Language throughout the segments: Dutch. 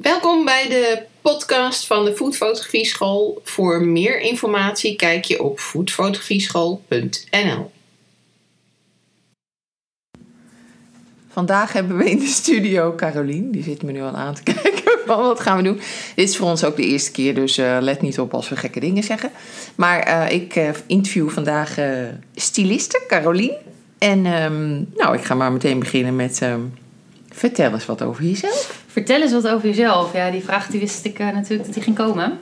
Welkom bij de podcast van de Foodfotografie School. Voor meer informatie kijk je op foodfotografieschool.nl. Vandaag hebben we in de studio Carolien. Die zit me nu al aan te kijken van wat gaan we doen. Dit is voor ons ook de eerste keer, dus uh, let niet op als we gekke dingen zeggen. Maar uh, ik uh, interview vandaag styliste Carolien. En um, nou, ik ga maar meteen beginnen met... Um, vertel eens wat over jezelf. Vertel eens wat over jezelf. Ja, die vraag die wist ik natuurlijk dat die ging komen.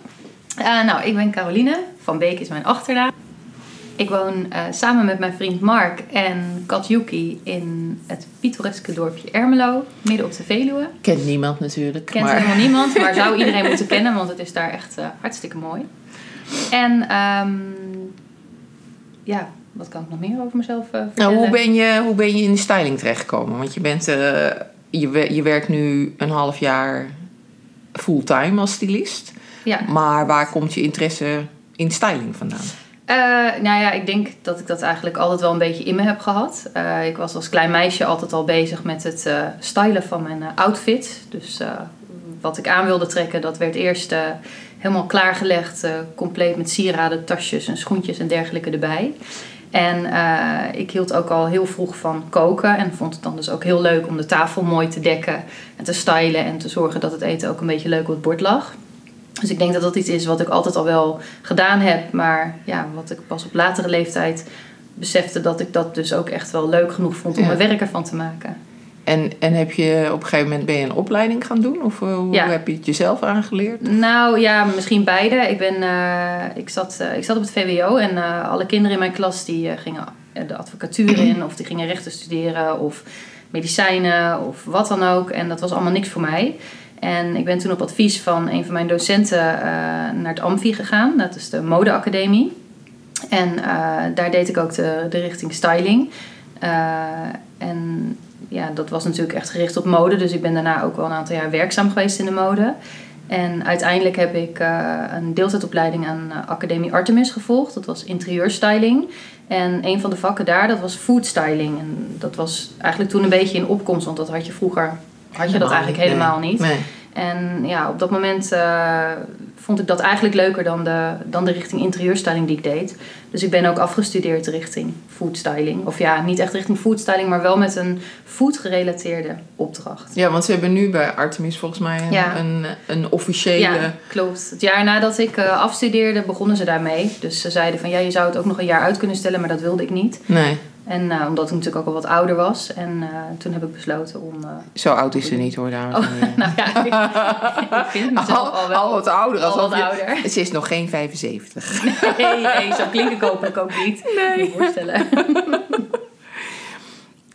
nou, ik ben Caroline. Van Beek is mijn achternaam. Ik woon uh, samen met mijn vriend Mark en kat Yuki in het pittoreske dorpje Ermelo, midden op de Veluwe. Kent niemand natuurlijk. Kent maar... helemaal niemand, maar zou iedereen moeten kennen, want het is daar echt uh, hartstikke mooi. En um, ja, wat kan ik nog meer over mezelf uh, vertellen? Nou, hoe ben, je, hoe ben je in de styling terechtgekomen? Want je, bent, je, je werkt nu een half jaar fulltime als stylist. Ja. Maar waar komt je interesse in styling vandaan? Uh, nou ja, ik denk dat ik dat eigenlijk altijd wel een beetje in me heb gehad. Uh, ik was als klein meisje altijd al bezig met het uh, stylen van mijn outfit. Dus wat ik aan wilde trekken, dat werd eerst helemaal klaargelegd. compleet met sieraden, tasjes en schoentjes en dergelijke erbij. En ik hield ook al heel vroeg van koken. En vond het dan dus ook heel leuk om de tafel mooi te dekken. En te stylen en te zorgen dat het eten ook een beetje leuk op het bord lag. Dus ik denk dat dat iets is wat ik altijd al wel gedaan heb. Maar ja, wat ik pas op latere leeftijd besefte dat ik dat dus ook echt wel leuk genoeg vond om ja. er werk ervan te maken. En, en heb je op een gegeven moment ben je een opleiding gaan doen? Of hoe ja. heb je het jezelf aangeleerd? Nou ja, misschien beide. Ik, ben, uh, ik, zat, uh, ik zat op het VWO en alle kinderen in mijn klas die gingen de advocatuur in of die gingen rechten studeren of medicijnen of wat dan ook. En dat was allemaal niks voor mij. En ik ben toen op advies van een van mijn docenten naar het Amfi gegaan. Dat is de modeacademie. En daar deed ik ook de, de richting styling. En ja, dat was natuurlijk echt gericht op mode. Dus ik ben daarna ook wel een aantal jaar werkzaam geweest in de mode. En uiteindelijk heb ik een deeltijdopleiding aan Academie Artemis gevolgd. Dat was interieurstyling. En een van de vakken daar, dat was foodstyling. En dat was eigenlijk toen een beetje in opkomst. Want dat had je vroeger had je dat eigenlijk helemaal niet. Nee. En ja, op dat moment uh, vond ik dat eigenlijk leuker dan de, dan de richting interieurstyling die ik deed. Dus ik ben ook afgestudeerd richting foodstyling. Of ja, niet echt richting foodstyling, maar wel met een food-gerelateerde opdracht. Ja, want ze hebben nu bij Artemis volgens mij een, Ja. een, een officiële... Ja, klopt. Het jaar nadat ik uh, afstudeerde, begonnen ze daarmee. Dus ze zeiden van ja, je zou het ook nog een jaar uit kunnen stellen, maar dat wilde ik niet. Nee, En uh, omdat ik natuurlijk ook al wat ouder was. En uh, toen heb ik besloten om. uh, zo oud is ze niet hoor, dames Oh, en heren. nou ja, ik, ik vind mezelf al, al wel. al wat ouder. al wat je, ouder. Ze is nog geen 75. Nee, nee, zo klink ik hopelijk ook niet. Nee. Je voorstellen.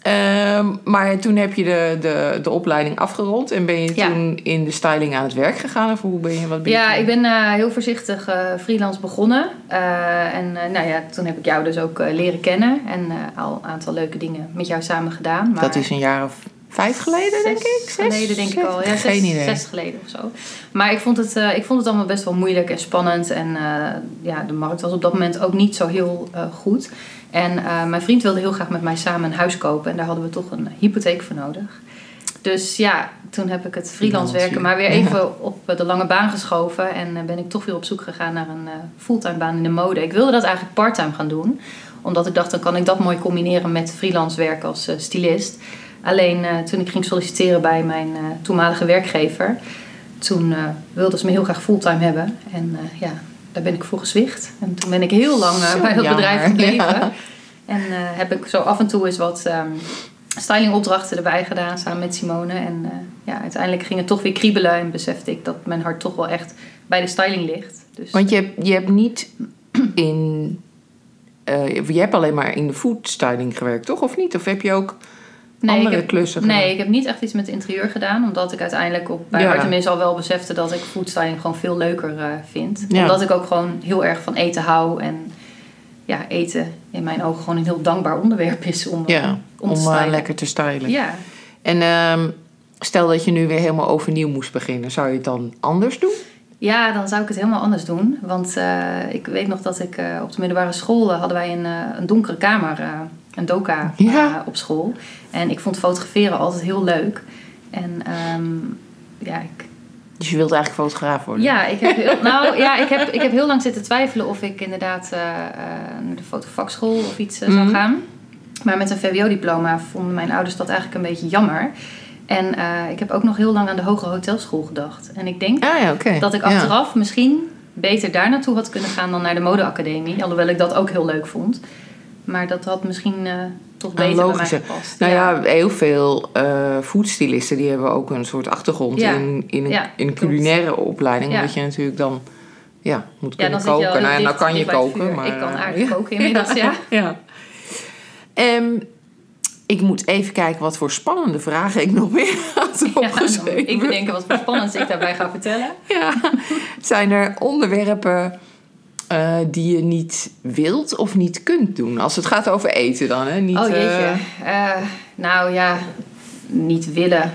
Ehm, maar toen heb je de, de, de opleiding afgerond en ben je Ja. toen in de styling aan het werk gegaan? Of hoe ben je, wat ben je Ja, toen- ik ben eh, heel voorzichtig eh, freelance begonnen. Eh, en nou ja, toen heb ik jou dus ook leren kennen. En al een aantal leuke dingen met jou samen gedaan. Maar Dat is een jaar of vijf geleden, denk ik? Zes geleden denk ik al. Ja, zes, Geen idee. zes geleden of zo. Maar ik vond, het, eh, ik vond het allemaal best wel moeilijk en spannend. En eh, ja, de markt was op dat moment ook niet zo heel eh, goed. En mijn vriend wilde heel graag met mij samen een huis kopen. En daar hadden we toch een hypotheek voor nodig. Dus ja, toen heb ik het freelance werken maar weer even op de lange baan geschoven. En ben ik toch weer op zoek gegaan naar een fulltime baan in de mode. Ik wilde dat eigenlijk parttime gaan doen. Omdat ik dacht, dan kan ik dat mooi combineren met freelance werk als stylist. Alleen eh, toen ik ging solliciteren bij mijn eh, toenmalige werkgever... toen eh, wilden ze me heel graag fulltime hebben. En ja, daar ben ik voor gezwicht. En toen ben ik heel lang bij dat jammer, bedrijf gebleven. ja. En heb ik zo af en toe eens wat ehm, stylingopdrachten erbij gedaan samen met Simone. En ja, uiteindelijk ging het toch weer kriebelen en besefte ik dat mijn hart toch wel echt bij de styling ligt. Dus, Want je hebt, je hebt niet in... je hebt alleen maar in de foodstyling gewerkt, toch? Of niet? Of heb je ook nee, andere heb, klussen gedaan? nee, ik heb niet echt iets met interieur gedaan. Omdat ik uiteindelijk op, bij Ja. Artemis al wel besefte dat ik foodstyling gewoon veel leuker eh, vind. Ja. Omdat ik ook gewoon heel erg van eten hou. En ja, eten in mijn ogen gewoon een heel dankbaar onderwerp is om, eh, Ja, om, om te eh, lekker te stylen. Ja, En ehm, stel dat je nu weer helemaal overnieuw moest beginnen. Zou je het dan anders doen? Ja, dan zou ik het helemaal anders doen. Want ik weet nog dat ik op de middelbare school hadden wij een, een donkere kamer, een doka Ja. eh, op school. En ik vond fotograferen altijd heel leuk. En ehm, ja, ik, Dus je wilt eigenlijk fotograaf worden? Ja, ik heb heel, nou, ja, ik heb, ik heb heel lang zitten twijfelen of ik inderdaad eh, eh, naar de fotovakschool of iets zou Mhm. gaan. Maar met een VWO-diploma vonden mijn ouders dat eigenlijk een beetje jammer. En eh, ik heb ook nog heel lang aan de Hogere Hotelschool gedacht. En ik denk Ah ja, dat ik Ja. achteraf misschien beter daar naartoe had kunnen gaan dan naar de modeacademie. Alhoewel ik dat ook heel leuk vond. Maar dat had misschien eh, toch beter bij mij gepast. Nou ja, heel veel eh foodstylisten die hebben ook een soort achtergrond Ja. in, in, een, Ja, in culinaire opleiding. Omdat je natuurlijk dan ja, moet kunnen dan koken. Nou, ja, nou kan je koken. Maar, ik kan eh, aardig koken inmiddels, ja. ja. Ehm, ik moet even kijken wat voor spannende vragen ik nog meer had dan opgeschreven. ik bedenken wat voor spannends ik daarbij ga vertellen. Ja. Zijn er onderwerpen eh, die je niet wilt of niet kunt doen? Als het gaat over eten dan, hè? Niet, oh jeetje. eh, Eh, nou ja, niet willen,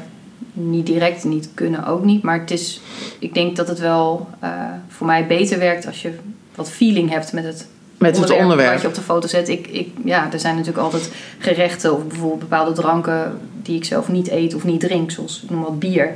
niet direct, niet kunnen ook niet. Maar het is, ik denk dat het wel voor mij beter werkt als je wat feeling hebt met het met het onderwerp. wat je op de foto zet. Ik, ik, ja, er zijn natuurlijk altijd gerechten of bijvoorbeeld bepaalde dranken die ik zelf niet eet of niet drink, zoals ik noem wat bier.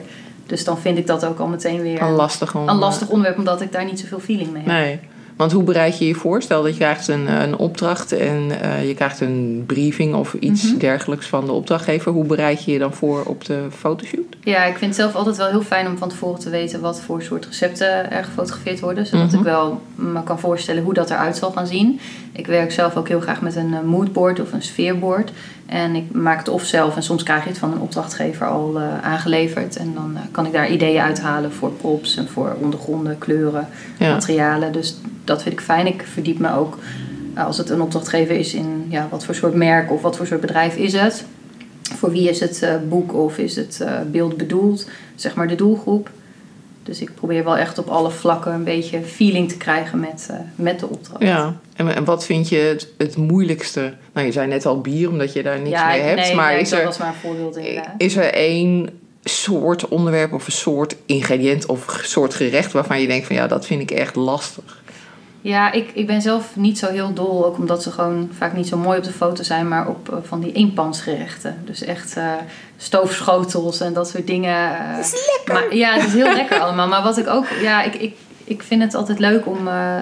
Dus dan vind ik dat ook al meteen weer Een lastig een lastig onderwerp, omdat ik daar niet zoveel feeling mee heb. Nee. Want hoe bereid je je voor? Stel dat je krijgt een, eh, een opdracht en eh, je krijgt een briefing of iets Mhm. dergelijks van de opdrachtgever. Hoe bereid je je dan voor op de fotoshoot? Ja, ik vind het zelf altijd wel heel fijn om van tevoren te weten wat voor soort recepten er gefotografeerd worden. Zodat Mhm. ik wel me kan voorstellen hoe dat eruit zal gaan zien. Ik werk zelf ook heel graag met een eh, moodboard of een sfeerboard. En ik maak het of zelf en soms krijg je het van een opdrachtgever al eh, aangeleverd. En dan eh, kan ik daar ideeën uithalen voor props en voor ondergronden, kleuren, Ja. materialen. Dus dat vind ik fijn. Ik verdiep me ook eh, als het een opdrachtgever is in ja, wat voor soort merk of wat voor soort bedrijf is het. Voor wie is het boek of is het beeld bedoeld? Zeg maar de doelgroep. Dus ik probeer wel echt op alle vlakken een beetje feeling te krijgen met, eh, met de opdracht. Ja. En, en wat vind je het, het moeilijkste? Nou, je zei net al bier, omdat je daar niks Ja, mee hebt. nee, maar nee, is dat er, was maar een voorbeeld inderdaad. is er één soort onderwerp of een soort ingrediënt of soort gerecht waarvan je denkt van ja, dat vind ik echt lastig? Ja, ik, ik ben zelf niet zo heel dol, ook omdat ze gewoon vaak niet zo mooi op de foto zijn, maar op eh, van die eenpansgerechten. Dus echt eh, stoofschotels en dat soort dingen. eh. Dat is lekker. Maar, ja, het is heel lekker allemaal. Maar wat ik ook, ja, ik, ik, ik vind het altijd leuk om eh,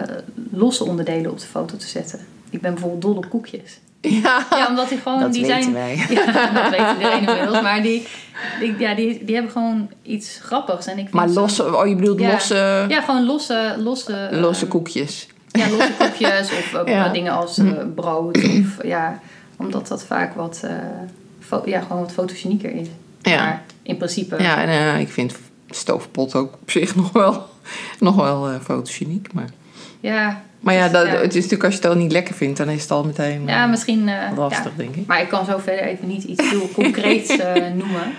losse onderdelen op de foto te zetten. Ik ben bijvoorbeeld dol op koekjes. Ja, Ja, omdat die gewoon, dat die weten zijn, wij. Ja, dat weet iedereen inmiddels. Maar die, die, ja, die, die hebben gewoon iets grappigs. En ik vind Maar losse, oh je bedoelt Ja. losse, Ja, gewoon losse... Losse, eh, losse koekjes. Ja, losse koekjes of ook Ja. wat dingen als eh, brood. Of, ja, omdat dat vaak wat, eh, fo- ja, gewoon wat fotogenieker is. Ja. Maar in principe... Ja, en eh, ik vind stoofpot ook op zich nog wel, nog wel eh, fotogeniek. Maar, ja, maar ja, Dus, dat, ja. het is natuurlijk als je het al niet lekker vindt, dan is het al meteen ja, eh, misschien... eh, lastig, ja. denk ik. Maar ik kan zo verder even niet iets heel concreets eh, noemen.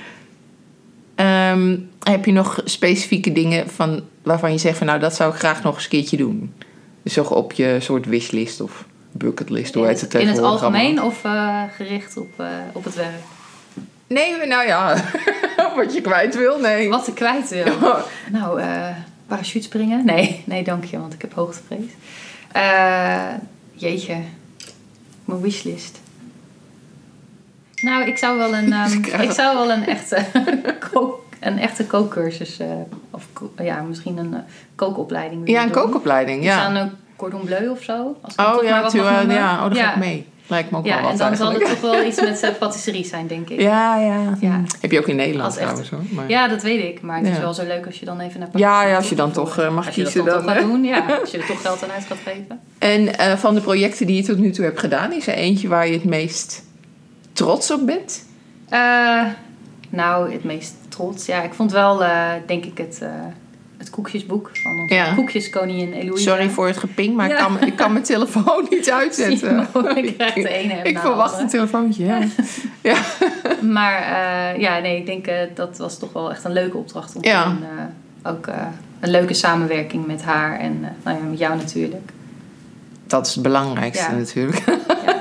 Ehm, heb je nog specifieke dingen van, waarvan je zegt van nou, dat zou ik graag nog eens een keertje doen? Dus zo op je soort wishlist of bucketlist, hoe heet het, in het algemeen of gericht op, op het werk? Nee, nou ja, wat je kwijt wil, nee. Wat ik kwijt wil. Nou, eh parachute springen? Nee, nee, dank je, want ik heb hoogtevrees. Eh jeetje, mijn wishlist. Nou, ik zou wel een, ehm, ik zou wel een echte, kook, een echte kookcursus, eh, of ja, misschien een eh, kookopleiding Ja, een doen. kookopleiding, Dus aan ja. een cordon bleu of zo. Als ik Oh ja, wat tu- ja, oh, dat ja. ga ik mee. Lijkt me ook wel Ja, wat en dan zal het toch wel iets met eh, patisserie zijn, denk ik. Ja, ja. Ja. Heb je ook in Nederland trouwens hoor. Maar... Ja, dat weet ik. Maar het is Ja. wel zo leuk als je dan even naar Ja, ja, als je dan toch eh, mag Als je kiezen dat dan. gaat doen, ja. Als je er toch geld aan uit gaat geven. En eh, van de projecten die je tot nu toe hebt gedaan, is er eentje waar je het meest trots op bent? Nou, het meest trots. Ja, ik vond wel, denk ik, het, het koekjesboek van onze Ja. koekjeskoningin Eloïse. Sorry voor het geping, maar ik, kan, ik kan mijn telefoon niet uitzetten. ik krijg de ene Ik verwacht een telefoontje, ja. Maar eh, ja, nee, ik denk eh, dat was toch wel echt een leuke opdracht om Ja. te doen. Eh, ook eh, een leuke samenwerking met haar en nou ja, met jou natuurlijk. Dat is het belangrijkste Ja. natuurlijk. Ja.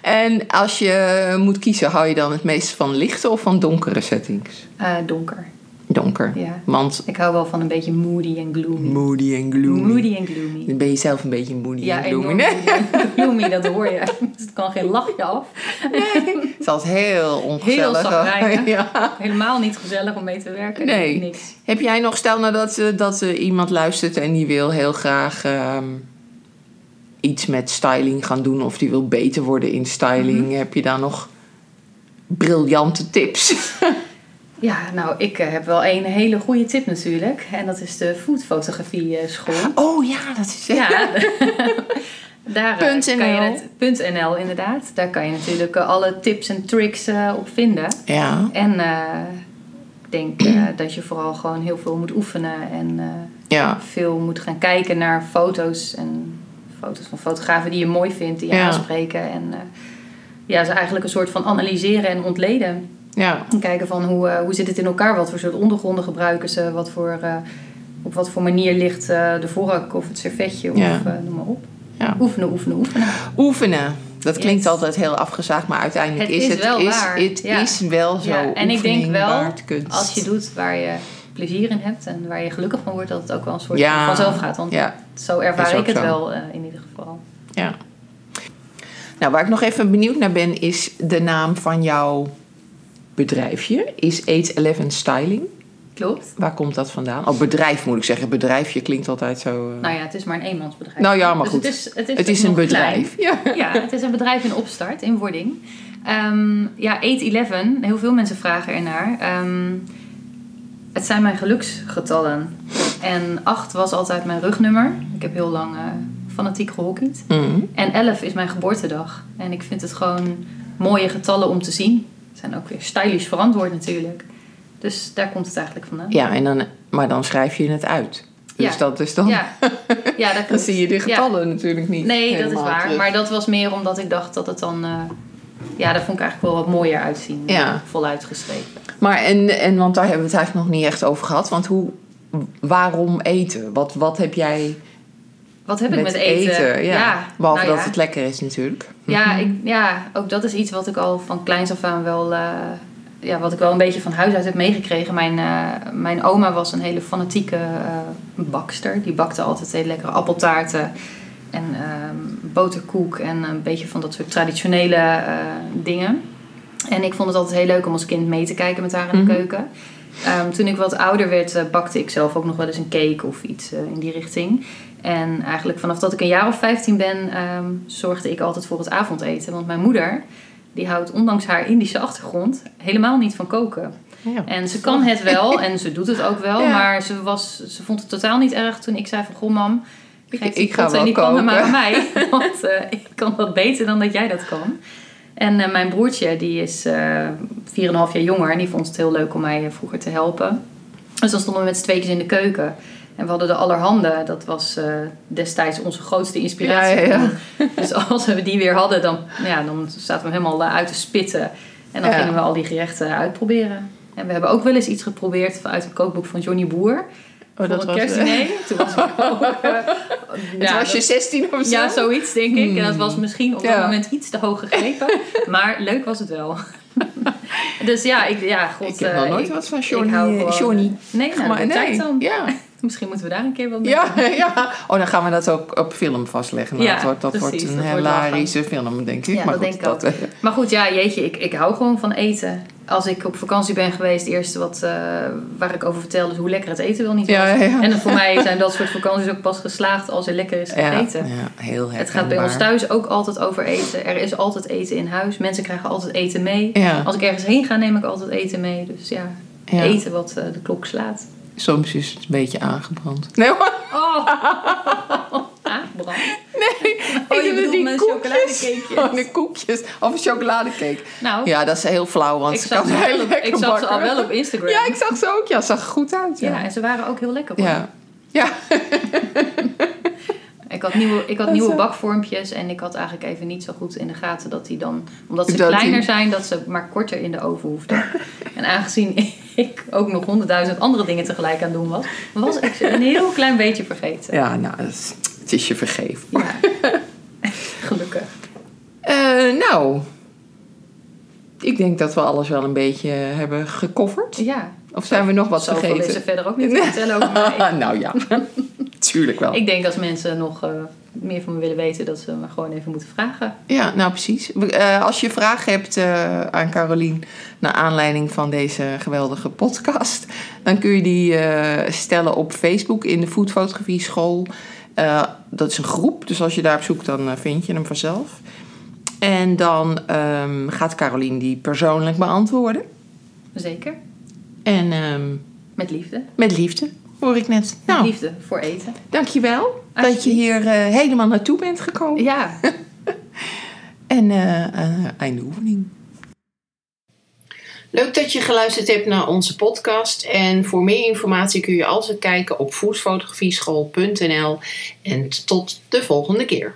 En als je moet kiezen, hou je dan het meest van lichte of van donkere settings? Eh, donker. Donker. Ja. Want Ik hou wel van een beetje moody en gloomy. moody en gloomy. Moody en gloomy. Dan ben je zelf een beetje moody Ja, en gloomy. Nee? en gloomy, dat hoor je. Dus het kan geen lachje af. Het is altijd heel ongezellig. zagrijnig. ja. Helemaal niet gezellig om mee te werken. Nee. Niks. Heb jij nog, stel nou dat, eh, dat er iemand luistert en die wil heel graag ehm, iets met styling gaan doen of die wil beter worden in styling. Mhm. Heb je daar nog briljante tips? Ja, nou, ik eh, heb wel een hele goede tip natuurlijk. En dat is de foodfotografie eh, school. Oh ja, dat is Ja, daar eh, Punt kan je het, punt .nl inderdaad. Daar kan je natuurlijk alle tips en tricks op vinden. Ja, En ik denk dat je vooral gewoon heel veel moet oefenen en ja, veel moet gaan kijken naar foto's en foto's van fotografen die je mooi vindt, die je Ja. aanspreken. En ja, ze eigenlijk een soort van analyseren en ontleden. Ja. En kijken van hoe, eh, hoe zit het in elkaar, wat voor soort ondergronden gebruiken ze, wat voor, eh, op wat voor manier ligt eh, de vork of het servetje of Ja. noem maar op. Ja. Oefenen, oefenen, oefenen. Oefenen. Dat klinkt Yes. altijd heel afgezaagd, maar uiteindelijk Het is is het, wel is, waar. het Ja. is wel zo. Ja, en ik denk wel, als je doet waar je plezier in hebt en waar je gelukkig van wordt, dat het ook wel een soort Ja. van vanzelf gaat. Want zo ervaar ik het zo. wel in ieder geval. ja. Nou, waar ik nog even benieuwd naar ben, is de naam van jouw bedrijfje. Is 811 Styling. Klopt. Waar komt dat vandaan? Oh, bedrijf moet ik zeggen. Bedrijfje klinkt altijd zo... eh, Nou ja, het is maar een eenmansbedrijf. Nou ja, maar Dus goed. Het is, het is, het is een bedrijf. Ja. Ja, het is een bedrijf in opstart, in wording. Ehm ja, 811, heel veel mensen vragen ernaar. Ehm, het zijn mijn geluksgetallen. En 8 was altijd mijn rugnummer. Ik heb heel lang eh, fanatiek gehockeyd. Mhm. En 11 is mijn geboortedag. En ik vind het gewoon mooie getallen om te zien. Zijn ook weer stylish verantwoord natuurlijk. Dus daar komt het eigenlijk vandaan. Ja, en dan, maar dan schrijf je het uit. Dus Ja. dat is dan... Ja, ja dat Dan zie je de Ja. getallen natuurlijk niet. Nee, dat is waar. terug. Maar dat was meer omdat ik dacht dat het dan... eh, ja, dat vond ik eigenlijk wel wat mooier uitzien. Ja. Voluit geschreven. Maar en, en want daar hebben we het eigenlijk nog niet echt over gehad. Want hoe, waarom eten? Wat, wat heb jij Wat heb ik met eten? ja. Behalve nou dat het lekker is natuurlijk. Ja, ik, ja, ook dat is iets wat ik al van kleins af aan wel... eh, ja, wat ik wel een beetje van huis uit heb meegekregen. Mijn, eh, mijn oma was een hele fanatieke eh, bakster. Die bakte altijd hele lekkere appeltaarten. En ehm, boterkoek en een beetje van dat soort traditionele dingen. En ik vond het altijd heel leuk om als kind mee te kijken met haar in de Mhm. keuken. Ehm, toen ik wat ouder werd, bakte ik zelf ook nog wel eens een cake of iets in die richting. En eigenlijk vanaf dat ik een jaar of 15 ben, ehm, zorgde ik altijd voor het avondeten. Want mijn moeder, die houdt ondanks haar Indische achtergrond helemaal niet van koken. Ja. En ze kan het wel en ze doet het ook wel. Ja. Maar ze, was, ze vond het totaal niet erg toen ik zei van... Goh mam, Ik- geef die ik ga potten en wel die pannen maar koken." aan mij. Want eh, ik kan dat beter dan dat jij dat kan. En eh, mijn broertje, die is eh 4,5 jaar jonger. En die vond het heel leuk om mij vroeger te helpen. Dus dan stonden we met z'n tweetjes in de keuken. En we hadden de allerhande. Dat was eh, destijds onze grootste inspiratie. Ja, ja, Dus als we die weer hadden, dan, ja, dan zaten we helemaal eh, uit te spitten. En dan gingen we al die gerechten uitproberen. En we hebben ook wel eens iets geprobeerd uit het kookboek van Johnny Boer. Oh, voor dat een was, kerstdiner. Toen was ik ook... eh, ja, was je dat- 16 of zo? ja, zoiets denk ik. En dat was misschien op dat moment iets te hoog gegrepen. maar leuk was het wel. dus ja, ik, ja, god. Ik heb nog eh, nooit ik- wat van Johnny. eh, Johnny. Nee, nou, Maar de tijd nee. dan. Ja. Misschien moeten we daar een keer wat mee Ja, ja. Oh, dan gaan we dat ook op film vastleggen. Nou, Ja, dat wordt, dat precies, wordt een dat wordt hilarische film, denk ik. Ja, maar dat goed, denk ik Maar goed, ja, jeetje, ik, ik hou gewoon van eten. Als ik op vakantie ben geweest, het eerste wat, eh, waar ik over vertelde is hoe lekker het eten wel niet was. Ja, ja, ja. En voor mij zijn dat soort vakanties ook pas geslaagd als er lekker is ja, gegeten. ja, heel Het gaat bij ons thuis ook altijd over eten. Er is altijd eten in huis. Mensen krijgen altijd eten mee. Als ik ergens heen ga, neem ik altijd eten mee. Dus ja, ja. eten wat eh, de klok slaat. Soms is het een beetje aangebrand. Nee hoor. Oh, ah, brand. Nee, Oh, je bedoelt die met koekjes. chocoladecakejes. Oh, de koekjes. Of een chocoladecake. Nou, Ja, dat is heel flauw, want ik ze zag, kan ze, heel op, lekker ik zag ze al wel op Instagram. Ja, ik zag ze ook. Ja, zag er goed uit. Ja, Ja. en ze waren ook heel lekker hoor. Ja. Ja. Ik had, nieuwe, ik had Dat nieuwe bakvormpjes en ik had eigenlijk even niet zo goed in de gaten dat die dan, omdat ze Dat die- kleiner zijn, dat ze maar korter in de oven hoefden. en aangezien ik ook nog honderdduizend andere dingen tegelijk aan het doen was, was ik ze een heel klein beetje vergeten. Ja, nou, het is, je vergeven. Ja. Gelukkig. Eh, nou, Ik denk dat we alles wel een beetje hebben gecoverd. Ja. Of zijn we nog wat Zoveel vergeten? is er verder ook niet te vertellen over mij. nou ja, tuurlijk wel. Ik denk als mensen nog eh, meer van me willen weten, dat ze me gewoon even moeten vragen. Ja, nou precies. Eh, als je vragen hebt eh, aan Carolien naar aanleiding van deze geweldige podcast, dan kun je die stellen op Facebook in de Foodfotografie School. Dat is een groep, dus als je daarop zoekt, dan vind je hem vanzelf. En dan ehm, gaat Carolien die persoonlijk beantwoorden. Zeker. En ehm, Met liefde. met liefde, hoor ik net. Nou, liefde voor eten. dankjewel dat je hier eh, helemaal naartoe bent gekomen. Ja. En eh eh, einde oefening. Leuk dat je geluisterd hebt naar onze podcast. En voor meer informatie kun je altijd kijken op foodfotografieschool.nl. En tot de volgende keer.